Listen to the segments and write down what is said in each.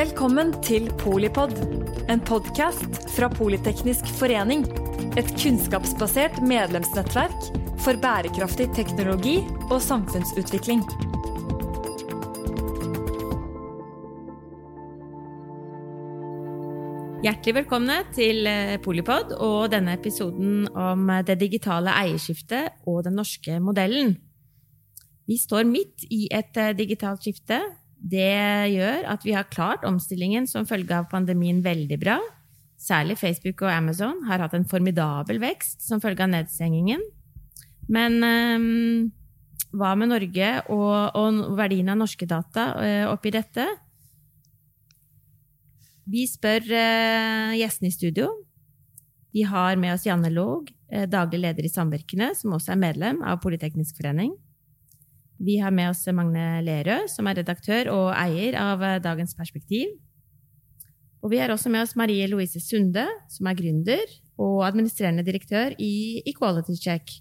Velkommen til Polipod, en podkast fra Politeknisk forening. Et kunnskapsbasert medlemsnettverk for bærekraftig teknologi og samfunnsutvikling. Hjertelig velkomne til eh, Polipod og denne episoden om det digitale eierskiftet og den norske modellen. Vi står midt i et eh, digitalt skifte. Det gjør at vi har klart omstillingen som følge av pandemien veldig bra. Særlig Facebook og Amazon har hatt en formidabel vekst som følge av nedstengingen. Men um, hva med Norge og, og, verdien av norske data uh, oppi dette? Vi spør uh, gjestene i studio. Vi har med oss Janne Låg, uh, daglig leder i Samvirkene, som også er medlem av Politeknisk forening. Vi har med oss Magne Lerøe, som er redaktør og eier av eh, Dagens Perspektiv. Og vi har også med oss Marie Louise Sunde, som er gründer og administrerende direktør i Equality Check.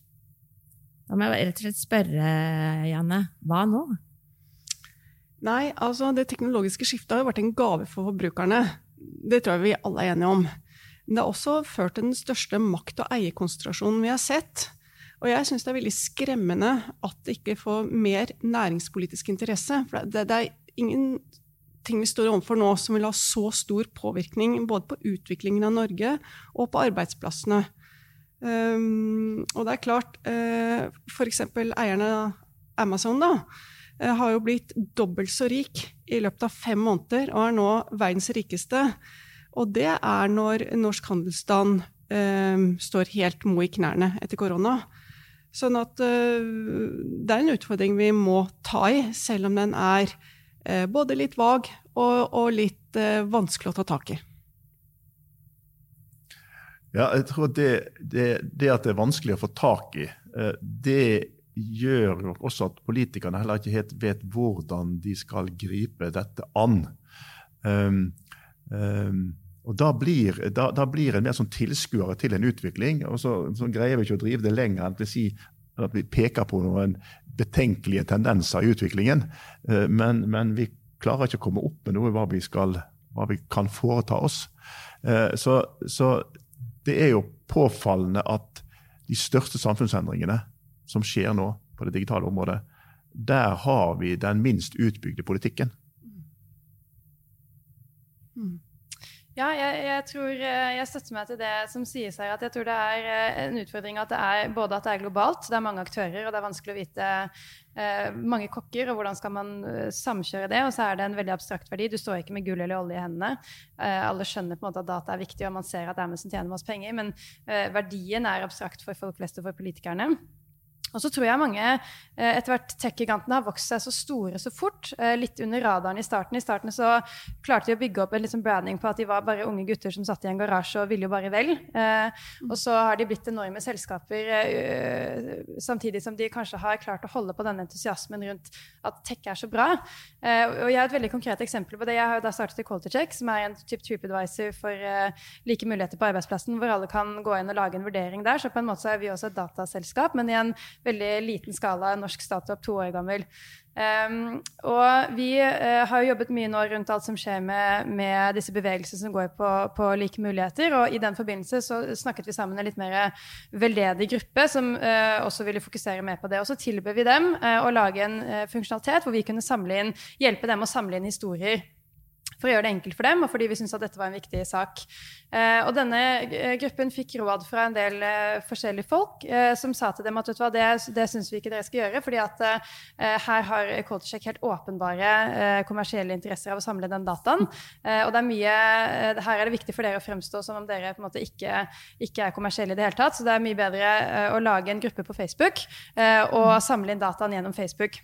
Da må jeg rett og slett spørre, Janne, hva nå? Nei, altså det teknologiske skiftet har jo vært en gave for forbrukerne. Det tror jeg vi alle er enige om. Men det har også ført til den største makt- og eierkonsentrasjonen vi har sett. Og jeg syns det er veldig skremmende at det ikke får mer næringspolitisk interesse. For det, det er ingenting vi står overfor nå som vil ha så stor påvirkning både på utviklingen av Norge og på arbeidsplassene. Um, og det er klart, uh, eh, f.eks. eierne av Amazon da, uh, har jo blitt dobbelt så rik i løpet av fem måneder og er nå verdens rikeste. Og det er når norsk handelsstand uh, står helt mo i knærne etter korona. Sånn at uh, det er en utfordring vi må ta i, selv om den er uh, både litt vag og, og litt uh, vanskelig å ta tak i. Ja, jeg tror det, det, det, at det er vanskelig å få tak i, det gjør også at politikerne heller ikke helt vet hvordan de skal gripe dette an. Um, um, og Da blir, da, da blir en mer sånn tilskuere til en utvikling. og så, så, greier vi ikke å drive det lenger enn å si at vi peker på noen betenkelige tendenser i utviklingen. Eh, men, men vi klarer ikke å komme opp med noe hva vi, skal, hva vi kan foreta oss. Eh, så, så det er jo påfallende at de største samfunnsendringene som skjer nå på det digitale området, der har vi den minst utbygde politikken. Mm. Ja, jeg, jeg, tror eh, jeg støtter meg til det som sies her. at Jeg tror det er eh, en utfordring at det er både at det er globalt, det er mange aktører, og det er vanskelig å vite eh, mange kokker, og hvordan skal man eh, samkjøre det. Og så er det en veldig abstrakt verdi. Du står ikke med gull eller olje i hendene. Eh, alle skjønner på en måte at data er viktig, og man ser at Amazon tjener masse penger, men eh, verdien er abstrakt for folk flest og for politikerne. Og så tror jeg mange eh, etter hvert tech-gigantene har vokst seg så store så fort. Eh, litt under radaren i starten. I starten så klarte de å bygge opp en liksom branding på at de var bare unge gutter som satt i en garasje og ville jo bare vel. Eh, og så har de blitt enorme selskaper samtidig som de kanskje har klart å holde på denne entusiasmen rundt at tech er så bra. Og jeg har et veldig konkret eksempel på det. Jeg har jo da startet i Quality Check, som er en type TripAdvisor for like muligheter på arbeidsplassen, hvor alle kan gå inn og lage en vurdering der. Så på en måte er vi også et dataselskap, men i en veldig liten skala, norsk startup, to år gammel. Um, og vi uh, har jo jobbet mye nå rundt alt som skjer med, med disse bevegelsene som går på, på, like muligheter. Og i den forbindelse så snakket vi sammen en litt mer veldedig gruppe som uh, også ville fokusere mer på det. Og så tilbød vi dem uh, å lage en funksjonalitet hvor vi kunne inn, hjelpe dem å samle inn historier for å gjøre det enkelt for dem, og fordi vi syntes at dette var en viktig sak. Eh, og denne eh, gruppen fikk råd fra en del eh, forskjellige folk som sa til dem at vet du hva, det, det syns vi ikke dere skal gjøre, fordi at her har Culturecheck helt åpenbare kommersielle interesser av å samle den dataen. og det er mye, her er det viktig for dere å fremstå som om dere på en måte ikke, ikke er kommersielle i det hele tatt. Så det er mye bedre å lage en gruppe på Facebook og samle inn dataen gjennom Facebook.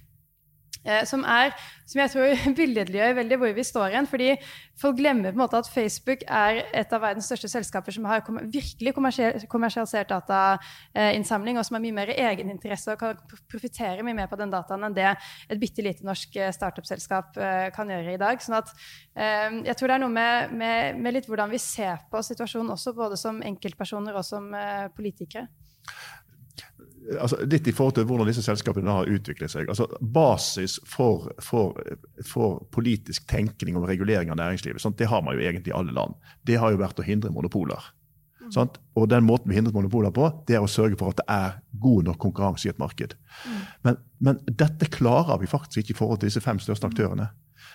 Eh, som, er, som jeg tror billedliggjør veldig hvor vi står igjen. fordi folk glemmer på en måte at Facebook er et av verdens største selskaper som har kom virkelig kommersialisert datainnsamling, og som har mye mer egeninteresse og kan profitere mye mer på den dataen enn det et bitte lite norsk eh, startup-selskap eh, kan gjøre i dag. sånn at jeg tror det er noe med, med, med litt hvordan vi ser på situasjonen også, både som enkeltpersoner og som politikere. Altså, litt i forhold til hvordan disse selskapene har utviklet seg. Altså, basis for, for, for, politisk tenkning om regulering av næringslivet, sant? det har man jo egentlig i alle land. Det har jo vært å hindre monopoler. Mm. Sant? Og den måten vi hindret monopoler på, det er å sørge for at det er god nok konkurranse i et marked. Mm. Men, men, dette klarer vi faktisk ikke i forhold til disse fem største aktørene.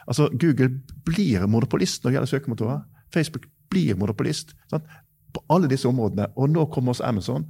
Altså, Google blir monopolist når det gjelder søkemotorer. Facebook blir monopolist sant? på alle disse områdene. Og nå kommer også Amazon.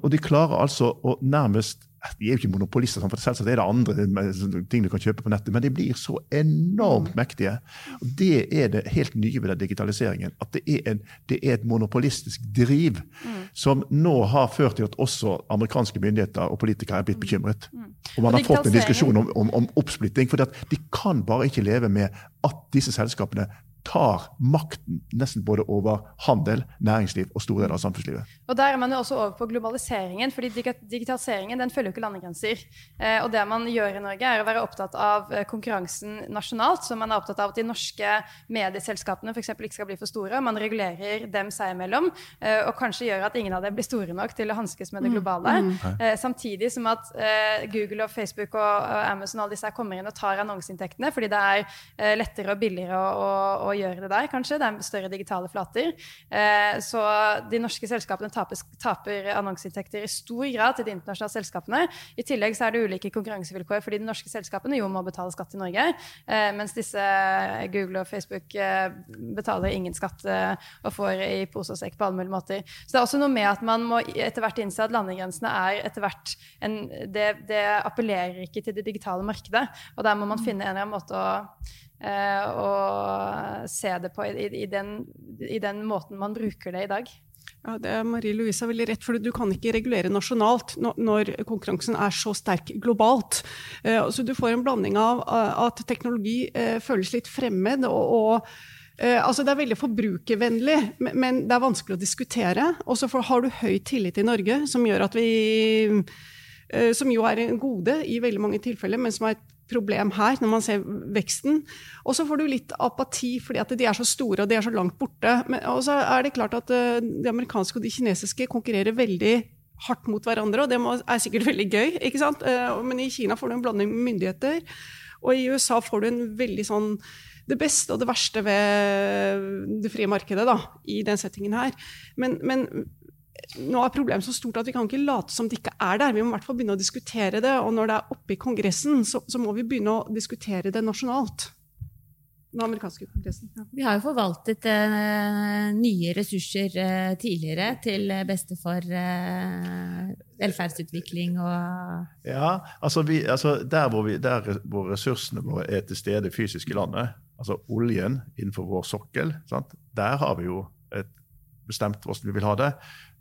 Og de klarer altså å nærmest de er jo ikke monopolister, for selvsagt er det andre ting du kan kjøpe på nettet, men de blir så enormt mm. mektige. Og Det er det helt nye ved digitaliseringen. At det er, en, det er et monopolistisk driv mm. som nå har ført til at også amerikanske myndigheter og politikere er blitt mm. bekymret. Mm. Og man har fått en diskusjon om, om, om oppsplitting. For de kan bare ikke leve med at disse selskapene tar makten nesten både over handel, næringsliv og store deler av samfunnslivet. Og Der er man jo også over på globaliseringen, fordi digitaliseringen den følger jo ikke landegrenser. Eh, og det man gjør i Norge, er å være opptatt av eh, konkurransen nasjonalt. Så man er opptatt av at de norske medieselskapene f.eks. ikke skal bli for store. Man regulerer dem seg imellom, eh, og kanskje gjør at ingen av dem blir store nok til å hanskes med det mm. globale. Mm. Mm. Samtidig som at Google og Facebook og Amazon og alle disse kommer inn og tar annonseinntektene fordi det er lettere og billigere å, å gjøre det der, kanskje. Det er større digitale flater. Eh, så de norske selskapene taper, taper annonseinntekter i stor grad til de internasjonale selskapene. I tillegg så er det ulike konkurransevilkår fordi de norske selskapene jo må betale skatt i Norge, eh, mens disse Google og Facebook eh, betaler ingen skatt og får i pose og sekk på alle mulige måter. Så det er også noe med at man må etter hvert innse at landegrensene er etter hvert en, det, det appellerer ikke til det digitale markedet. Og der må man finne en eller annen måte å Eh, og se det på i, i, den, i, den, måten man bruker det i dag. Ja, det er Marie Louise har veldig rett, for Du kan ikke regulere nasjonalt når konkurransen er så sterk globalt. Eh, så Du får en blanding av at teknologi eh, føles litt fremmed. og Altså, det er veldig forbrukervennlig, men det er vanskelig å diskutere. Og så har du høy tillit i Norge, som gjør at vi Som jo er en gode i veldig mange tilfeller, men som er et problem her, når man ser veksten. Og så får du litt apati fordi at de er så store og de er så langt borte. Og så er det klart at uh, de amerikanske og de kinesiske konkurrerer veldig hardt mot hverandre, og det er sikkert veldig gøy. ikke sant? Uh, men i Kina får du en blanding med myndigheter, og i USA får du en veldig sånn det beste og det verste ved det frie markedet da, i den settingen her. Men, men nå er problemet så stort at vi kan ikke late som det ikke er der. Vi må i hvert fall begynne å diskutere det. Og når det er oppe i Kongressen, så, så må vi begynne å diskutere det nasjonalt. Den amerikanske kongressen. Ja. Vi har jo forvaltet eh, nye ressurser eh, tidligere til beste for eh, velferdsutvikling og Ja, altså, vi, altså der, hvor vi, der, hvor ressursene våre er til stede fysisk i landet, altså oljen innenfor vår sokkel, sant? der har vi jo et bestemt hvordan vi vil ha det.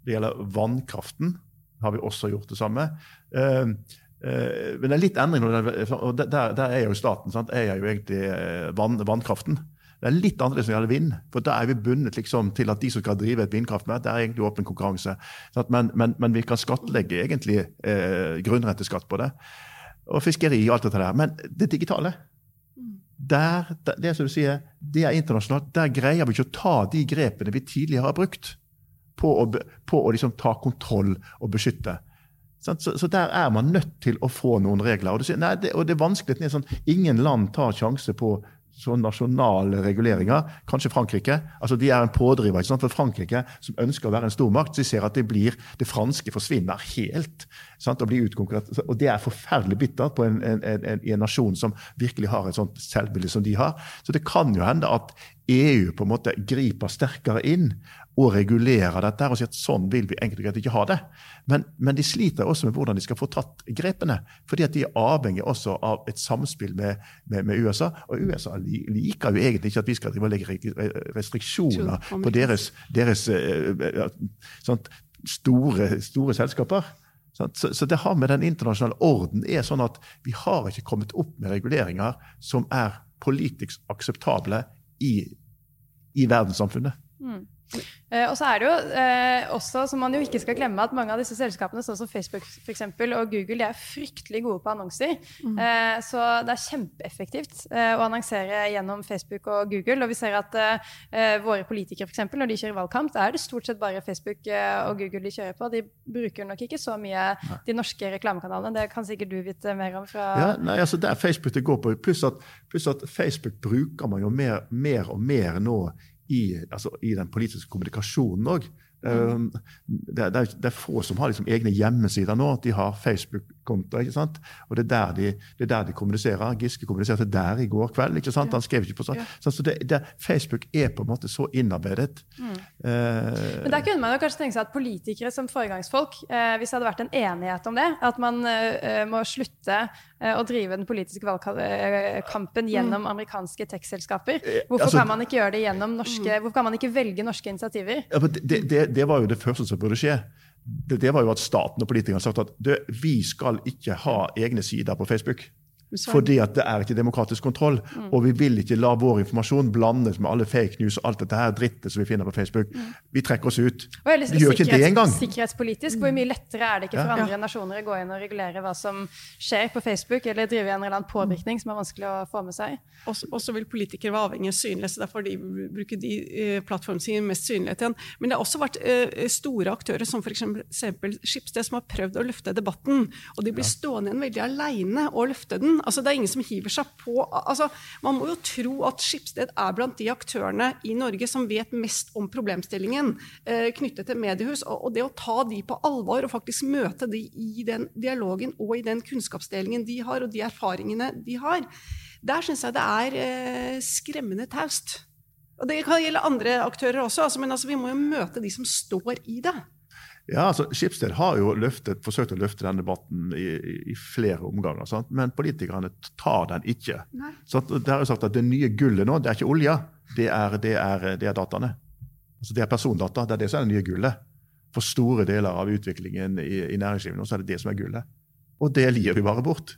Det gjelder vannkraften. har vi også gjort det samme. Uh, uh, men det er litt endring. og Der, der er jo staten sant? er jo egentlig eh, vann, vannkraften. Det er litt annerledes når det gjelder vind. for Da er vi bundet liksom til at de som skal drive et vindkraftverk, det er egentlig åpen konkurranse. Men, men, men, vi kan skattlegge egentlig eh, grunnrenteskatt på det. Og fiskeri og alt dette der. Men det digitale der, det som du sier, det er internasjonalt. Der greier vi ikke å ta de grepene vi tidligere har brukt på å, på å liksom ta kontroll og beskytte. Så, så, der er man nødt til å få noen regler. Og det, nei, det, og det er vanskelig. Det er sånn, ingen land tar sjanse på sånne nasjonale reguleringer. Kanskje Frankrike. altså De er en pådriver. ikke sant? For Frankrike, som ønsker å være en stormakt, så ser at det blir, det franske forsvinner helt. Sant? Og, blir utkonkurrert. og det er forferdelig bittert på en, en, en, en, nasjon som virkelig har et sånt selvbilde som de har. Så det kan jo hende at EU på en måte griper sterkere inn og regulerer dette og sier at sånn vil vi enkelt og greit ikke ha det. Men, men, de sliter også med hvordan de skal få tatt grepene. fordi at de er avhengig også av et samspill med, med, med USA. Og USA liker jo egentlig ikke at vi skal drive og legge restriksjoner på deres, deres sånt, store, store selskaper. Så, så, det har med den internasjonale orden er sånn at vi har ikke kommet opp med reguleringer som er politisk akseptable i, i verdenssamfunnet. Mm. Eh, og så er det jo eh, også, som man jo ikke skal glemme, at mange av disse selskapene, sånn som Facebook for eksempel, og Google, de er fryktelig gode på annonser. Mm. Eh, så det er kjempeeffektivt å annonsere gjennom Facebook og Google. Og vi ser at våre politikere, for eksempel, når de kjører valgkamp, da er det stort sett bare Facebook og Google de kjører på. De bruker nok ikke så mye de norske reklamekanalene. Det kan sikkert du vite mer om fra ja, nei, altså Det er Facebook det går på. Pluss at, plus at Facebook bruker man jo mer, mer og mer nå i, altså, i den politiske kommunikasjonen òg. Mm. Det, er, det, er få som har liksom egne hjemmesider nå. De har Facebook-kontoer. ikke sant? Og det er, der de, det er der de kommuniserer. Giske kommuniserte der i går kveld. ikke sant? Han skrev ikke på sånn. Ja. Så det, Facebook er på en måte så innarbeidet. Mm. Eh, Men der kunne man jo kanskje tenke seg at politikere som foregangsfolk, eh, hvis det hadde vært en enighet om det, at man eh, må slutte Eh, å drive den politiske valgkampen eh, gjennom mm. amerikanske tech-selskaper. Eh, hvorfor altså, kan man ikke gjøre det gjennom norske, mm. hvorfor kan man ikke velge norske initiativer? Ja, det, det, det, var jo det første som burde skje. Det, det var jo at staten og politikerne sagt at vi skal ikke ha egne sider på Facebook. Fordi at det er ikke demokratisk kontroll. Mm. Og vi vil ikke la vår informasjon blandes med alle fake news og alt dette her drittet som vi finner på Facebook. Mm. Vi trekker oss ut. vi gjør ikke det engang. Sikkerhetspolitisk, hvor mye lettere er det ikke for ja. andre nasjoner å gå inn og regulere hva som skjer på Facebook, eller drive en eller annen påvirkning som er vanskelig å få med seg? Og så vil politikere være avhengig av synlighet, så derfor de bruker de plattformen plattformene sine mest synlighet igjen. Men det har også vært uh, store aktører som f.eks. Skipsted, som har prøvd å løfte debatten. Og de blir ja. stående igjen veldig aleine og løfte den. Altså, det er ingen som hiver seg på altså, Man må jo tro at Skipsted er blant de aktørene i Norge som vet mest om problemstillingen eh, knyttet til mediehus. Og, og, det å ta de på alvor og faktisk møte de i den dialogen og i den kunnskapsdelingen de har, og de erfaringene de har, der syns jeg det er eh, skremmende taust. Og Det kan gjelde andre aktører også, altså, men altså, vi må jo møte de som står i det. Ja, altså, Skipsted har jo løftet, forsøkt å løfte den debatten i, i flere omganger, sant? men politikerne tar den ikke. Så det er jo sagt at Det nye gullet nå, det er ikke olja, det er, det er, det er dataene. Altså, det er persondata. Det er det som er det nye gullet. For store deler av utviklingen i, i næringslivet nå, så er det det som er gullet. Og det gir vi bare bort.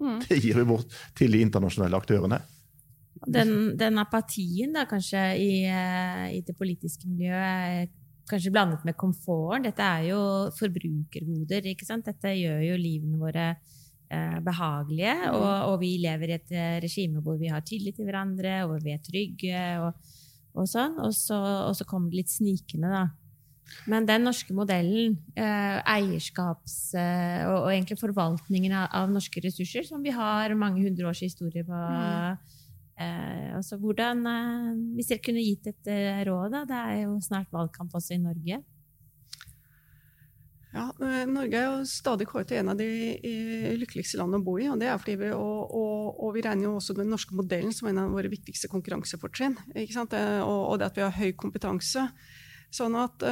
Mm. Det gir vi bort til de internasjonale aktørene. Den, den apatien da, kanskje i, eh, i det politiske miljøet kanskje blandet med komforten. Dette er jo forbrukergoder. ikke sant? Dette gjør jo livene våre eh, behagelige. Mm. Og, og, vi lever i et eh, regime hvor vi har tillit til hverandre, og hvor vi er trygge. og, og sånn. Og så, og så kommer det litt snikende, da. Men den norske modellen, eh, eierskaps- eh, og, og, egentlig forvaltningen av, av, norske ressurser, som vi har mange hundre års historie på mm Eh, altså hvordan, eh, hvis dere kunne gitt et eh, råd, da, det er jo snart valgkamp også i Norge. Ja, eh, Norge er jo stadig kåret til en av de lykkeligste landene å bo i. og, vi, og, og, og vi regner jo også den norske modellen som en av våre viktigste konkurransefortrinn. Og, og det at vi har høy kompetanse. Sånn at,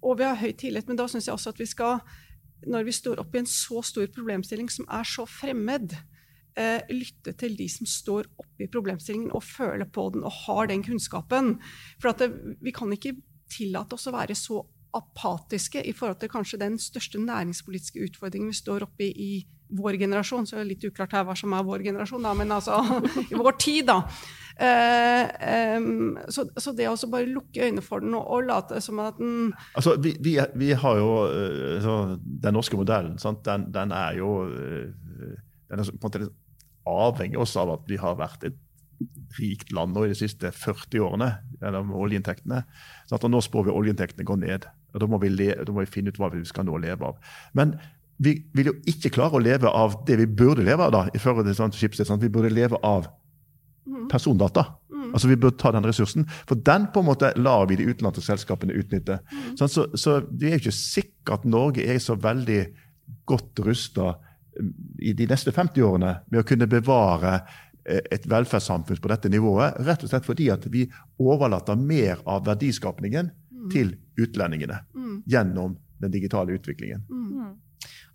og vi har høy tillit. Men da syns jeg også at vi skal, når vi står opp i en så stor problemstilling som er så fremmed, eh, lytte til de som står oppi problemstillingen og føler på den og har den kunnskapen. For det, vi kan ikke tillate oss å være så apatiske i forhold til kanskje den største næringspolitiske utfordringen vi står oppi i vår generasjon. Så er det litt uklart her hva som er vår generasjon, da, men altså i vår tid, da. Eh, um, så, så, det å bare lukke øynene for den og, og late som at den Altså, vi, vi, vi har jo uh, Den norske modellen, den, den, er jo uh, den er på en måte avhengig også av at vi har vært et rikt land nå i de siste 40 årene gjennom oljeinntektene. Sånn at nå spår vi oljeinntektene går ned. og da må, le, da må, vi finne ut hva vi skal nå leve av. Men vi vil jo ikke klare å leve av det vi burde leve av. da, i forhold til sånn skipssted, sånn Vi burde leve av mm. persondata. Mm. Altså Vi burde ta den ressursen. For den på en måte lar vi de utenlandske selskapene utnytte. Mm. Sånn, så, så, det er jo ikke sikkert at Norge er så veldig godt rusta i de neste 50 årene med å kunne bevare eh, et velferdssamfunn på dette nivået, rett og slett fordi at vi overlater mer av verdiskapningen mm. til utlendingene mm. gjennom den digitale utviklingen. Mm.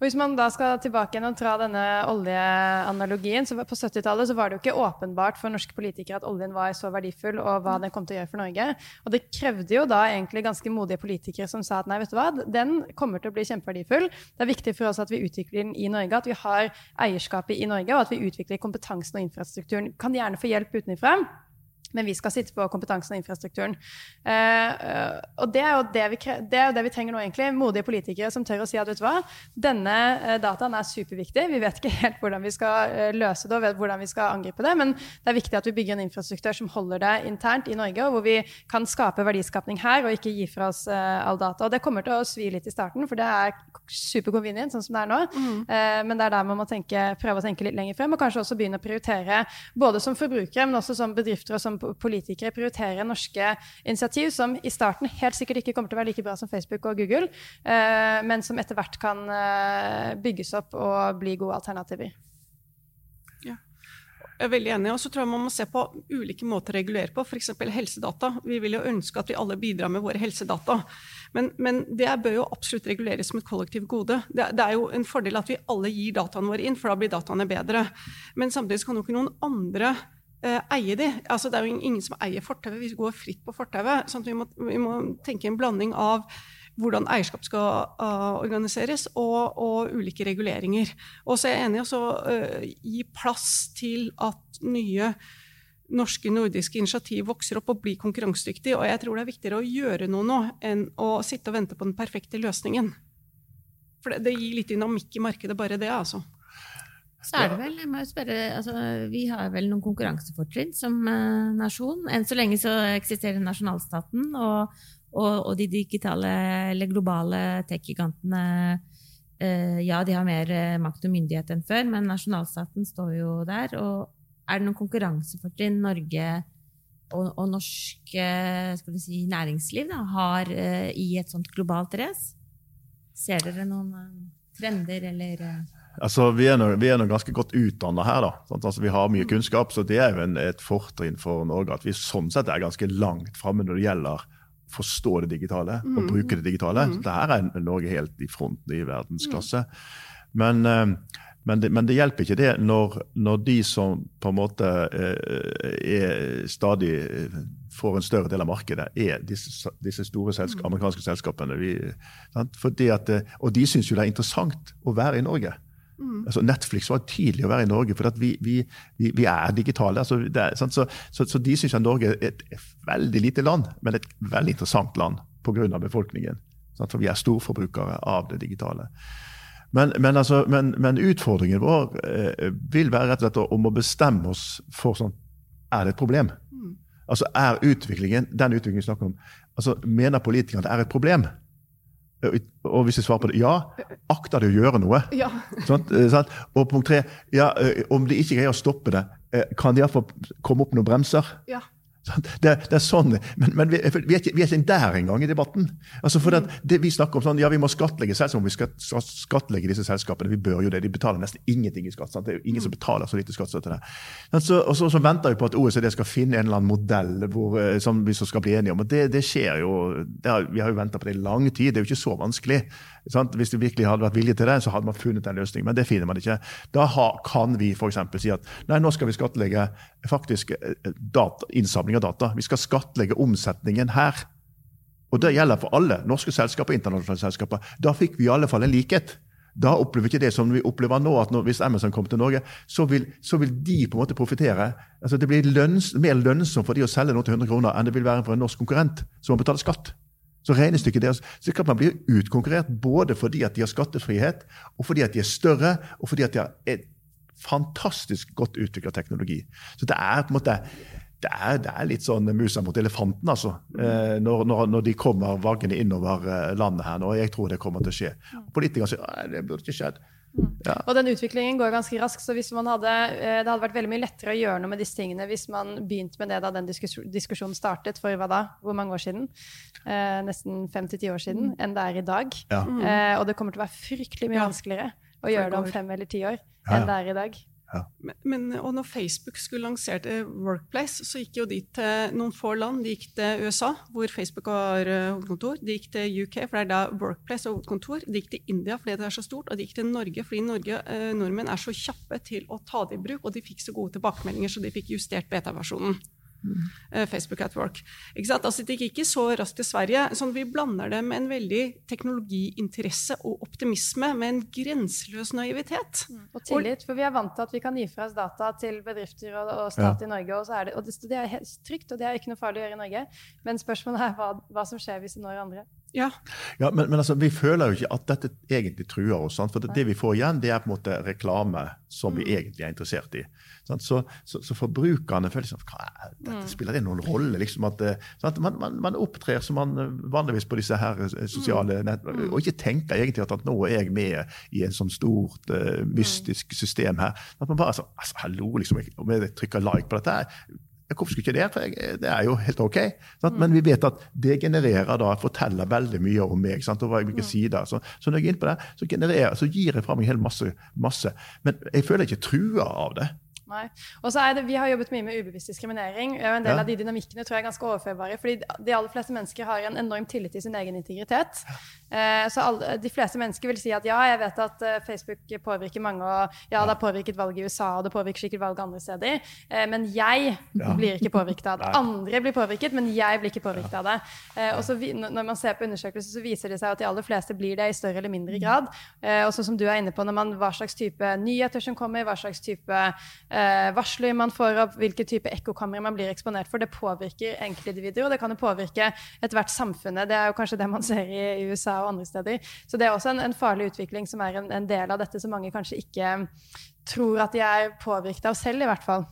Og Hvis man da skal tilbake igjen og tra denne oljeanalogien, så På 70-tallet var det jo ikke åpenbart for norske politikere at oljen var så verdifull, og hva den kom til å gjøre for Norge. Og det krevde jo da egentlig ganske modige politikere som sa at nei, vet du hva, den kommer til å bli kjempeverdifull. Det er viktig for oss at vi utvikler den i Norge, at vi har eierskapet i Norge, og at vi utvikler kompetansen og infrastrukturen. Kan gjerne få hjelp utenfra. Men vi skal sitte på kompetansen og infrastrukturen. Uh, og det er, det, vi, det er, jo det vi, trenger nå, egentlig. Modige politikere som tør å si at vet du hva, denne uh, dataen er superviktig. Vi vet ikke helt hvordan vi skal uh, løse det og hvordan vi skal angripe det, men det er viktig at vi bygger en infrastruktur som holder det internt i Norge, og hvor vi kan skape verdiskapning her og ikke gi fra oss all data. Og det kommer til å svi litt i starten, for det er superconvenient sånn som det er nå. Mm. men det er der man må tenke, prøve å tenke litt lenger frem, og kanskje også begynne å prioritere, både som forbrukere, men også som bedrifter og som politikere prioriterer norske initiativ som i starten helt sikkert ikke kommer til å være like bra som Facebook og Google, eh, men som etter hvert kan eh, bygges opp og bli gode alternativer. Ja. Jeg er veldig enig. Og så tror jeg man må se på ulike måter å regulere på, f.eks. helsedata. Vi vil jo ønske at vi alle bidrar med våre helsedata. Men, men, det bør jo absolutt reguleres som et kollektivt gode. Det, det, er jo en fordel at vi alle gir dataene våre inn, for da blir dataene bedre. Men samtidig kan jo ikke noen andre eie de. Altså, det er jo ingen som eier fortauet. Vi går fritt på fortauet. Sånn vi, vi, må tenke en blanding av hvordan eierskap skal uh, organiseres, og, og, ulike reguleringer. Og så er jeg enig i å uh, gi plass til at nye norske nordiske initiativ vokser opp og blir konkurransedyktige. Og jeg tror det er viktigere å gjøre noe nå enn å sitte og vente på den perfekte løsningen. For det, det gir litt dynamikk i markedet, bare det, altså. Så er det vel, jeg må jo spørre, altså, Vi har vel noen konkurransefortrinn som uh, nasjon. Enn så lenge så eksisterer nasjonalstaten, og, og, og de digitale eller globale tech-gigantene uh, Ja, de har mer uh, makt og myndighet enn før, men nasjonalstaten står jo der. og Er det noen konkurransefortrinn Norge og, og norsk si, næringsliv da, har i et sånt globalt race? Ser dere noen trender eller Altså, vi er, nå, vi er nå ganske godt utdanna her. da. Altså, vi har mye kunnskap, så det er jo en, et fortrinn for Norge at vi sånn sett er ganske langt framme når det gjelder å forstå det digitale mm. og bruke det digitale. Mm. Så der er Norge helt i front i verdensklasse. Men, eh, men, det, men det, hjelper ikke det når, når, de som på en måte eh, er stadig får en større del av markedet, er disse, disse store selskap, mm. amerikanske selskapene. Vi, at, eh, og de syns jo det er interessant å være i Norge. Mm. Altså Netflix var tidlig å være i Norge, for vi, vi, vi, vi, er digitale. Altså er, så, så, så, de syns Norge er et, veldig lite land, men et veldig interessant land pga. befolkningen. Sant? For vi er storforbrukere av det digitale. Men, men, altså, men, men utfordringen vår eh, vil være rett og slett om å bestemme oss for sånn Er det et problem? Mm. Altså Er utviklingen, den utviklingen vi snakker om, altså mener politikerne det er et problem? Og hvis jeg svarer på det ja, akter de å gjøre noe? Ja. Sånn, sånn? Og punkt tre, ja, eh, om de ikke greier å stoppe det, eh, kan de iallfall komme opp noen bremser? Ja. Det, det, er sånn, Men, men vi, vi, er ikke, vi, er ikke, der engang i debatten. Altså for det, det, Vi snakker om sånn, ja, vi må skattlegge selskapene. Vi skal skattlegge disse selskapene. Vi bør jo det. De betaler nesten ingenting i skatt. Sant? Det er jo ingen som betaler så lite skatt til det. Så, og så, så, venter vi på at OECD skal finne en eller annen modell hvor, eh, som vi skal bli enige om. og Det, det skjer jo, har, Vi har jo venta på det i lang tid. Det er jo ikke så vanskelig. Sant? Hvis det virkelig hadde vært vilje til det, så hadde man funnet en løsning. Men det finner man ikke. Da kan vi f.eks. si at nei, nå skal vi skattlegge faktisk eh, data, innsamling av data. Vi skal skattlegge omsetningen her. Og det gjelder for alle norske selskaper og internasjonale selskaper. Da fikk vi i alle fall en likhet. Da opplever vi ikke det som vi opplever nå, at når, hvis Amazon kommer til Norge, så vil, så vil de på en måte profitere. Altså, det blir lønns, mer lønnsomt for de å selge noe til 100 kroner enn det vil være for en norsk konkurrent som må betale skatt. Så regnestykket deres så kan man bli utkonkurrert både fordi at de har skattefrihet, og fordi at de er større, og fordi at de har et fantastisk godt utvikla teknologi. Så det er på en måte det er, det er litt sånn musa mot elefanten, altså. Eh, når, når, når, de kommer vaggende innover eh, landet her nå. Jeg tror det kommer til å skje. Politikerne sier at det burde ikke skjedd. Mm. Ja. Og den utviklingen går ganske raskt, så hadde, eh, det hadde vært veldig mye lettere å gjøre noe med disse tingene hvis man begynte med det da den diskusjonen startet for hva da? Hvor mange år siden? Eh, nesten fem til ti år siden mm. enn det er i dag. Ja. Eh, og det kommer til å være fryktelig mye vanskeligere å gjøre det om fem eller ti år enn det er i dag. Men, og når Facebook skulle lansere Workplace, så gikk jo de til noen få land. De gikk til USA, hvor Facebook har uh, hovedkontor. De gikk til UK, for det er da Workplace har hovedkontor. De gikk til India fordi det er så stort, og de gikk til Norge fordi Norge, eh, nordmenn er så kjappe til å ta det i bruk, og de fikk så gode tilbakemeldinger, så de fikk justert beta-versjonen. Mm. Facebook at Work. Ikke sant? Altså, det gikk ikke så raskt til Sverige. Sånn, vi blander det med en veldig teknologiinteresse og optimisme, med en grenseløs naivitet. Mm. Og tillit, for vi er vant til at vi kan gi fra oss data til bedrifter og, og stat ja. i Norge. Og, det, og det, det, er helt trygt, og det er ikke noe farlig å gjøre i Norge. Men spørsmålet er hva, hva som skjer hvis det når andre. Ja. ja men, men altså, vi føler jo ikke at dette egentlig truer oss. Sant? For det, det, vi får igjen, det er på en måte reklame som vi mm. egentlig er interessert i. Så, så, så, forbrukerne føler liksom Dette mm. spiller det noen rolle? Liksom at, eh, man, man, man, opptrer som man eh, vanligvis på disse her eh, sosiale mm. nett, og ikke tenker egentlig at, at, nå er jeg med i en sånn stort uh, mystisk system her. At man bare sånn altså, Hallo, liksom, om jeg trykker like på dette her Hvorfor skulle ikke det? For jeg, det er jo helt ok. Sant? Men vi vet at det genererer da, forteller veldig mye om meg. Sant? og hvilke sider. Så, så, når jeg er inne på det, så, genererer, så gir jeg fra meg en hel masse, masse. Men jeg føler ikke trua av det. Nei. Og så er det, Vi har jobbet mye med ubevisst diskriminering. og En del ja. av de dynamikkene tror jeg er ganske overførbare. fordi De aller fleste mennesker har en enorm tillit til sin egen integritet. Eh, så alle, De fleste mennesker vil si at ja, jeg vet at uh, Facebook påvirker mange, og ja, det har påvirket valget i USA, og det påvirker sikkert valget andre steder, eh, men jeg ja. blir ikke påvirket av det. Andre blir påvirket, men jeg blir ikke påvirket av det. Eh, og så vi, Når man ser på undersøkelser, så viser det seg at de aller fleste blir det i større eller mindre grad. Eh, og så som du er inne på, når man, hva slags type nyheter som kommer, hva slags type eh, eh, varsler man får av hvilke type ekkokamre man blir eksponert for. Det påvirker enkeltindivider, og det kan jo påvirke ethvert samfunnet. Det er jo kanskje det man ser i, i USA og andre steder. Så det er også en, en farlig utvikling som er en, en, del av dette som mange kanskje ikke tror at de er påvirket av selv, i hvert fall.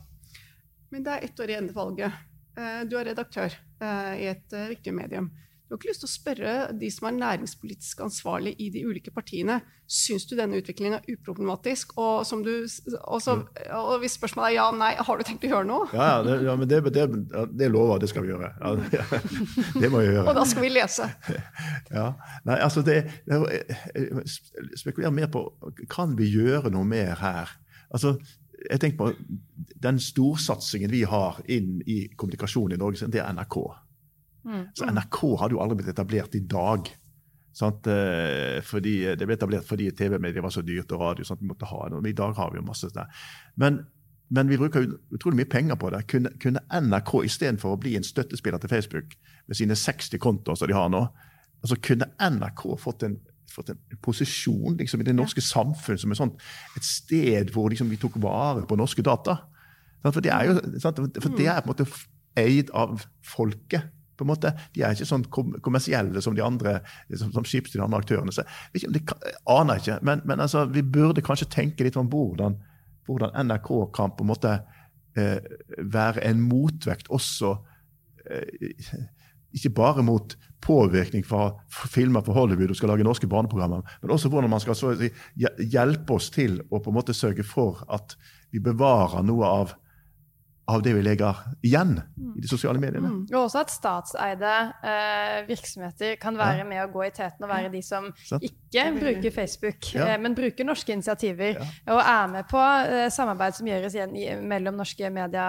Men det er ett år igjen til valget. Eh, du er redaktør eh, i et eh, viktig medium. Du har ikke lyst til å spørre de som er næringspolitisk ansvarlig i de ulike partiene. Syns du denne utviklingen er uproblematisk? Og, du, og, så, og, hvis spørsmålet er ja, nei, har du tenkt å gjøre noe? Ja, ja, det, ja men det, det, det lover det skal vi gjøre. Ja, det må vi gjøre. og da skal vi lese. Ja, nei, altså det, Spekulerer mer på kan vi gjøre noe mer her. Altså, jeg tenker på Den storsatsingen vi har inn i kommunikasjon i Norge, det er NRK. Mm. Så NRK hadde jo aldri blitt etablert i dag. Sant? Eh, fordi Det ble etablert fordi TV-medier var så dyrt og radio. Sant? vi måtte ha det, I dag har vi jo masse der. Men, men vi bruker utrolig mye penger på det. Kunne, kunne NRK istedenfor å bli en støttespiller til Facebook med sine 60 kontoer som de har nå, altså kunne NRK fått en, fått en posisjon liksom, i det norske samfunn som sånt, et sted hvor liksom, vi tok vare på norske data? For det er jo for det er på en måte eid av folket på en måte. De er ikke sånn kommersielle som de andre som, som skips de andre aktørene. Så, ikke, de aner ikke, men, men altså, vi burde kanskje tenke litt om hvordan, hvordan NRK kan på en måte eh, være en motvekt også eh, ikke bare mot påvirkning fra filmer fra Hollywood og skal lage norske barneprogrammer, men også hvordan man skal hjelpe oss til å på en måte sørge for at vi bevarer noe av av det vi legger igjen mm. i de sosiale mediene. Mm. Og også at statseide eh, virksomheter kan være ja. med å gå i teten og være de som Sett. ikke bruker Facebook, ja. eh, men bruker norske initiativer. Ja. Og er med på eh, samarbeid som gjøres igjen i, mellom norske media,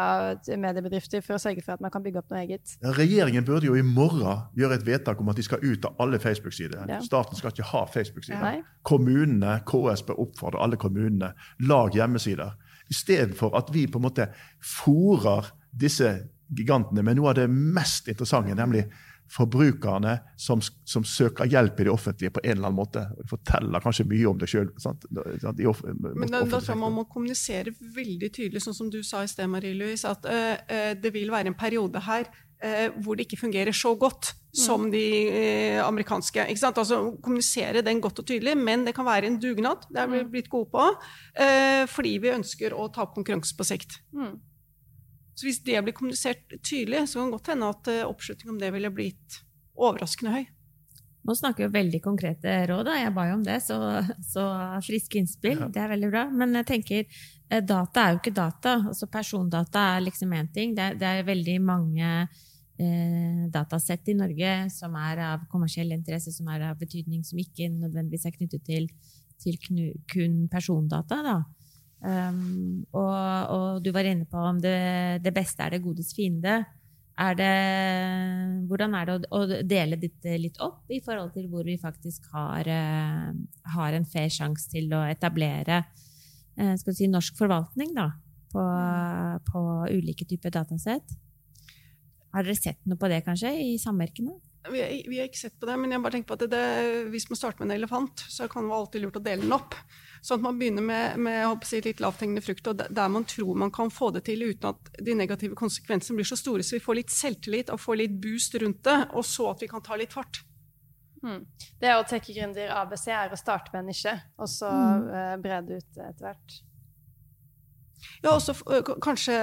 mediebedrifter for å sørge for at man kan bygge opp noe eget. regjeringen burde jo i morgen gjøre et vedtak om at de skal ut av alle Facebook-sider. Staten skal ikke ha Facebook-sider. Kommunene, KS bør oppfordre alle kommunene lag hjemmesider. Istedenfor at vi på en måte fòrer disse gigantene med noe av det mest interessante, nemlig forbrukerne som, som, søker hjelp i det offentlige på en eller annen måte. Forteller kanskje mye om det sjøl. Men da, tror jeg man må kommunisere veldig tydelig, sånn som du sa i sted, Marie Louise, at uh, det vil være en periode her uh, hvor det ikke fungerer så godt som mm. de uh, amerikanske. Altså Kommunisere den godt og tydelig, men det kan være en dugnad. Det er vi mm. blitt gode på. fordi vi ønsker å ta opp konkurranse på sikt. Mm. Så hvis det blir kommunisert tydelig, så kan det godt hende at eh, oppslutning om det ville blitt overraskende høy. Nå snakker vi veldig konkrete råd, da. jeg ba jo om det, så, så friske innspill. Ja. Det er veldig bra. Men jeg tenker, eh, data er jo ikke data. Altså Persondata er liksom én ting. Det er, det er, veldig mange eh, datasett i Norge som er av kommersiell interesse, som er av betydning, som ikke nødvendigvis er knyttet til, til kun persondata. da. Um, og, og, du var inne på om det, det, beste er det godes fiende. Er det, hvordan er det å, å, dele dette litt opp i forhold til hvor vi faktisk har, uh, har en fair sjanse til å etablere uh, si, norsk forvaltning da, på, på ulike typer datasett? Har dere sett noe på det, kanskje, i samvirkene? Vi har, vi har, ikke sett på det, men jeg bare tenker på at det, det, hvis man starter med en elefant, så kan det være alltid lurt å dele den opp. Sånn at man begynner med, med si, litt lavthengende frukt, og der man tror man kan få det til uten at de negative konsekvensene blir så store, så vi får litt selvtillit og får litt boost rundt det, og så at vi kan ta litt fart. Mm. Det å tenke gründer ABC er å starte med en nisje, og så mm. uh, brede ut etter hvert. Ja, også kanskje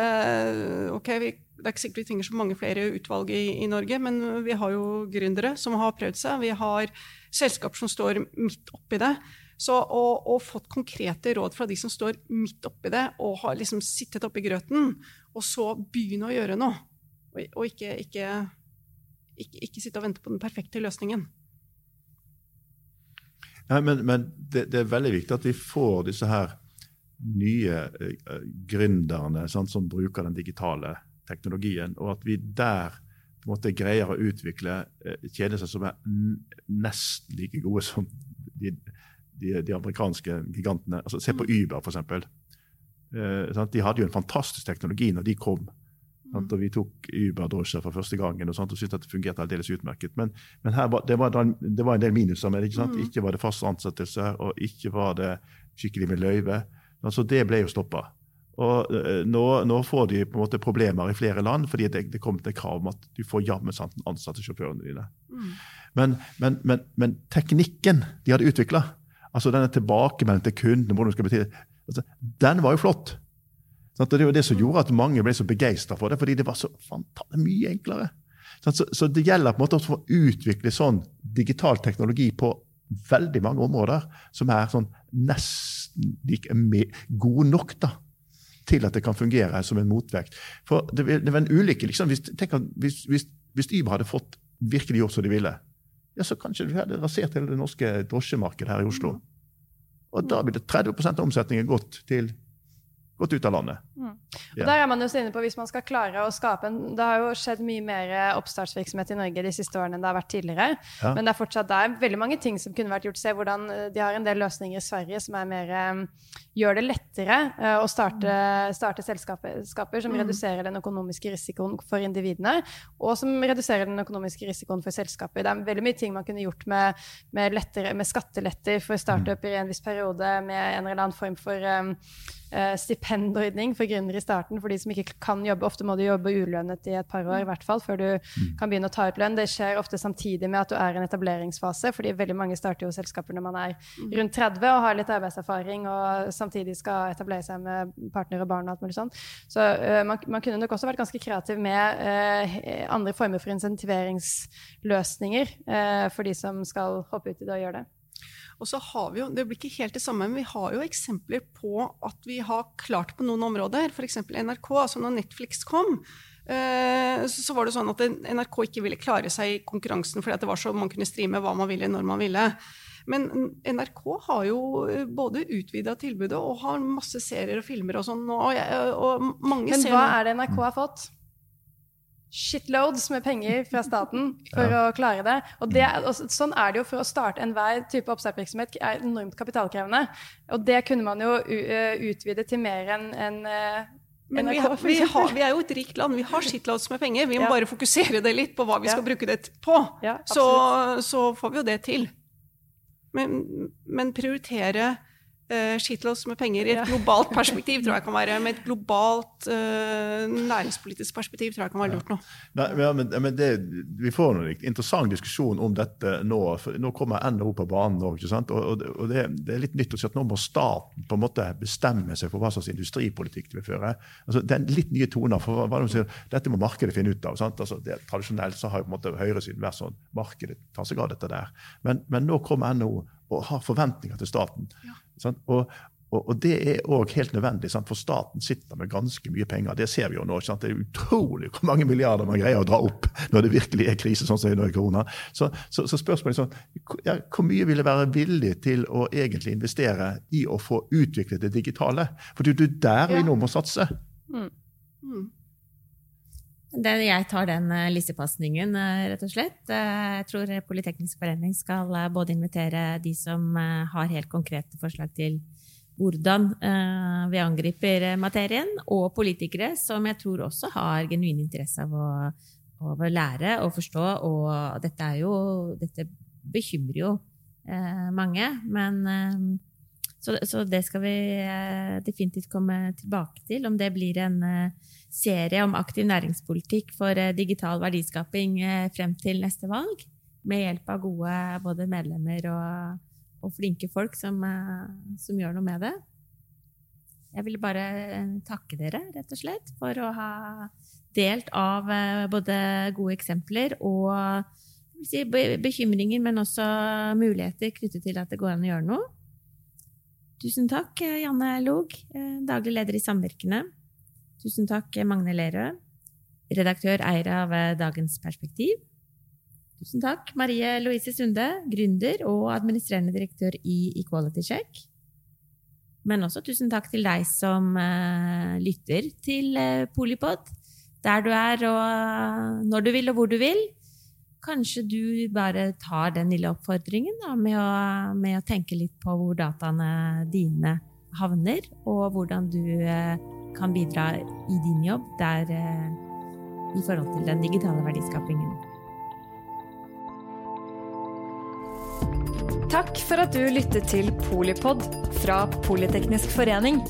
Ok, vi det er ikke sikkert vi trenger så mange flere utvalg i, i, Norge, men vi har jo gründere som har prøvd seg. Vi har selskaper som står midt oppi det. Så å, å fått konkrete råd fra de som står midt oppi det, og har liksom sittet oppi grøten, og så begynne å gjøre noe, og, og ikke, ikke, ikke, ikke, sitte og vente på den perfekte løsningen. Nei, men, men det, det, er veldig viktig at vi får disse her nye uh, gründerne sant, som bruker den digitale teknologien, og at vi der på en måte greier å utvikle eh, tjenester som er nesten like gode som de, de, de amerikanske gigantene. Altså, se på mm. Uber, f.eks. Eh, de hadde jo en fantastisk teknologi når de kom. Sant? Og vi tok Uber-drosjer for første gangen og, sant? og syntes at det fungerte aldeles utmerket. Men, men var, det, var, det, var, en del minuser med det. Ikke, sant? Mm. ikke var det fast ansettelse, og ikke var det skikkelig med løyve. Altså, det ble jo stoppa. Og eh, nå, nå, får de på en måte problemer i flere land fordi det, det kommer til krav om at du får jammen sant ansatte sjåførene dine. Mm. Men, men, men, men, teknikken de hadde utvikla, altså denne tilbakemeldingen til kunden, hvordan skal bety, altså, den var jo flott. Sant? Det var det som gjorde at mange ble så begeistra for det, fordi det var så fantastisk mye enklere. Så, så, det gjelder på en måte å utvikle sånn digital teknologi på veldig mange områder som er sånn nesten like god nok. da til at det kan fungere som en motvekt. For det, det var en ulykke. Liksom. Hvis, hvis, hvis, hvis Uber hadde fått virkelig gjort som de ville, ja, så kanskje vi hadde rasert hele det norske drosjemarkedet her i Oslo. Og da ville 30% av omsetningen gått til gått ut av landet. Mm. Og der er man jo så inne på Hvis man skal klare å skape en Det har jo skjedd mye mer oppstartsvirksomhet i Norge de siste årene enn det har vært tidligere. Ja. Men det er fortsatt der veldig mange ting som kunne vært gjort. Se hvordan eh, de har en del løsninger i Sverige som er mer um, gjør det lettere uh, å starte, starte selskaper, som mm. reduserer den økonomiske risikoen for individene, og som reduserer den økonomiske risikoen for selskaper. Det er veldig mye ting man kunne gjort med, med, lettere, med skatteletter for startup i en viss periode, med en eller annen form for um, stipendordning for gründere i starten for de som ikke kan jobbe. Ofte må du jobbe ulønnet i et par år i hvert fall, før du mm. kan begynne å ta ut lønn. Det skjer ofte samtidig med at du er i en etableringsfase, fordi veldig mange starter jo selskaper når man er mm. rundt 30 og har litt arbeidserfaring og samtidig skal etablere seg med partner og barn og alt mulig sånn. Så uh, man, man, kunne nok også vært ganske kreativ med uh, andre former for insentiveringsløsninger uh, for de som skal hoppe ut i det og gjøre det. Og så har vi jo, Det blir ikke helt det samme, men vi har jo eksempler på at vi har klart på noen områder. F.eks. NRK. altså Når Netflix kom, eh, så var det sånn at NRK ikke ville klare seg i konkurransen fordi det var så man kunne streame hva man ville, når man ville. Men NRK har jo eh, både utvida tilbudet og har masse serier og filmer og sånn. Og, og Men hva er det NRK har fått? Shitloads med penger fra staten for ja. å klare det. Og, det, og, sånn er det jo for å starte enhver type oppstartsvirksomhet. er enormt kapitalkrevende. Og det kunne man jo utvide til mer enn en, men vi, har, vi, har, vi, er jo et rikt land. Vi har shitloads med penger. Vi må ja. bare fokusere det litt på hva vi skal ja. bruke det på. Ja, så, så, får vi jo det til. Men, men prioritere uh, skitloss med penger i et globalt perspektiv tror jeg kan være Med et globalt uh, næringspolitisk perspektiv tror jeg kan være lurt nå. Nei, men, men det, vi får en interessant diskusjon om dette nå. for Nå kommer NHO på banen òg. Og, og, og det, det, er litt nytt å si at nå må staten på en måte bestemme seg for hva slags industripolitikk de vil føre. Altså, det er litt nye toner. for hva de sier, Dette må markedet finne ut av. Altså, det, tradisjonelt så har jo på en måte høyresiden vært sånn markedet tar seg av dette der. Men, men nå kommer NHO og har forventninger til staten. Ja. Og, og, og, det er òg helt nødvendig, sant? for staten sitter med ganske mye penger. Det ser vi jo nå. Sant? Det er utrolig hvor mange milliarder man greier å dra opp når det virkelig er krise, sånn som er i korona. Så, så, så spørsmålet er sånn, ja, hvor mye vil det være villig til å egentlig investere i å få utviklet det digitale? For det er der vi nå må satse. Mm. Jeg tar den uh, lissepasningen, uh, rett og slett. Uh, jeg tror Politeknisk forening skal både invitere de som har helt konkrete forslag til hvordan vi angriper materien, og politikere som jeg tror også har genuin interesse av å å lære og forstå, og dette jo Dette bekymrer jo eh, mange, men eh, så, så, det skal vi eh, definitivt komme tilbake til. Om det blir en eh, serie om aktiv næringspolitikk for eh, digital verdiskaping frem til neste valg, med hjelp av gode både medlemmer og, og flinke folk som, som gjør noe med det. Jeg vil bare takke dere, rett og slett, for å ha delt av både gode eksempler og si, bekymringer, men også muligheter knyttet til at det går an å gjøre noe. Tusen takk, Janne Log, daglig leder i Samvirkene. Tusen takk, Magne Lerøe, redaktør eier av Dagens Perspektiv. Tusen takk, Marie Louise Sunde, gründer og administrerende direktør i Equality Check. Men også tusen takk til deg som lytter til Polipod, der du er og når du vil og hvor du vil. Kanskje du bare tar den lille oppfordringen da, med, å, med, å, tenke litt på hvor dataene dine havner, og hvordan du eh, kan bidra i din jobb der eh, i forhold til den digitale verdiskapingen. Takk for at du lyttet til Polipod fra Politeknisk forening.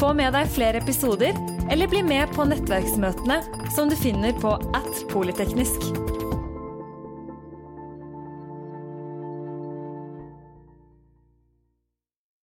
Få med deg flere episoder, eller bli med på nettverksmøtene som du finner på at polyteknisk.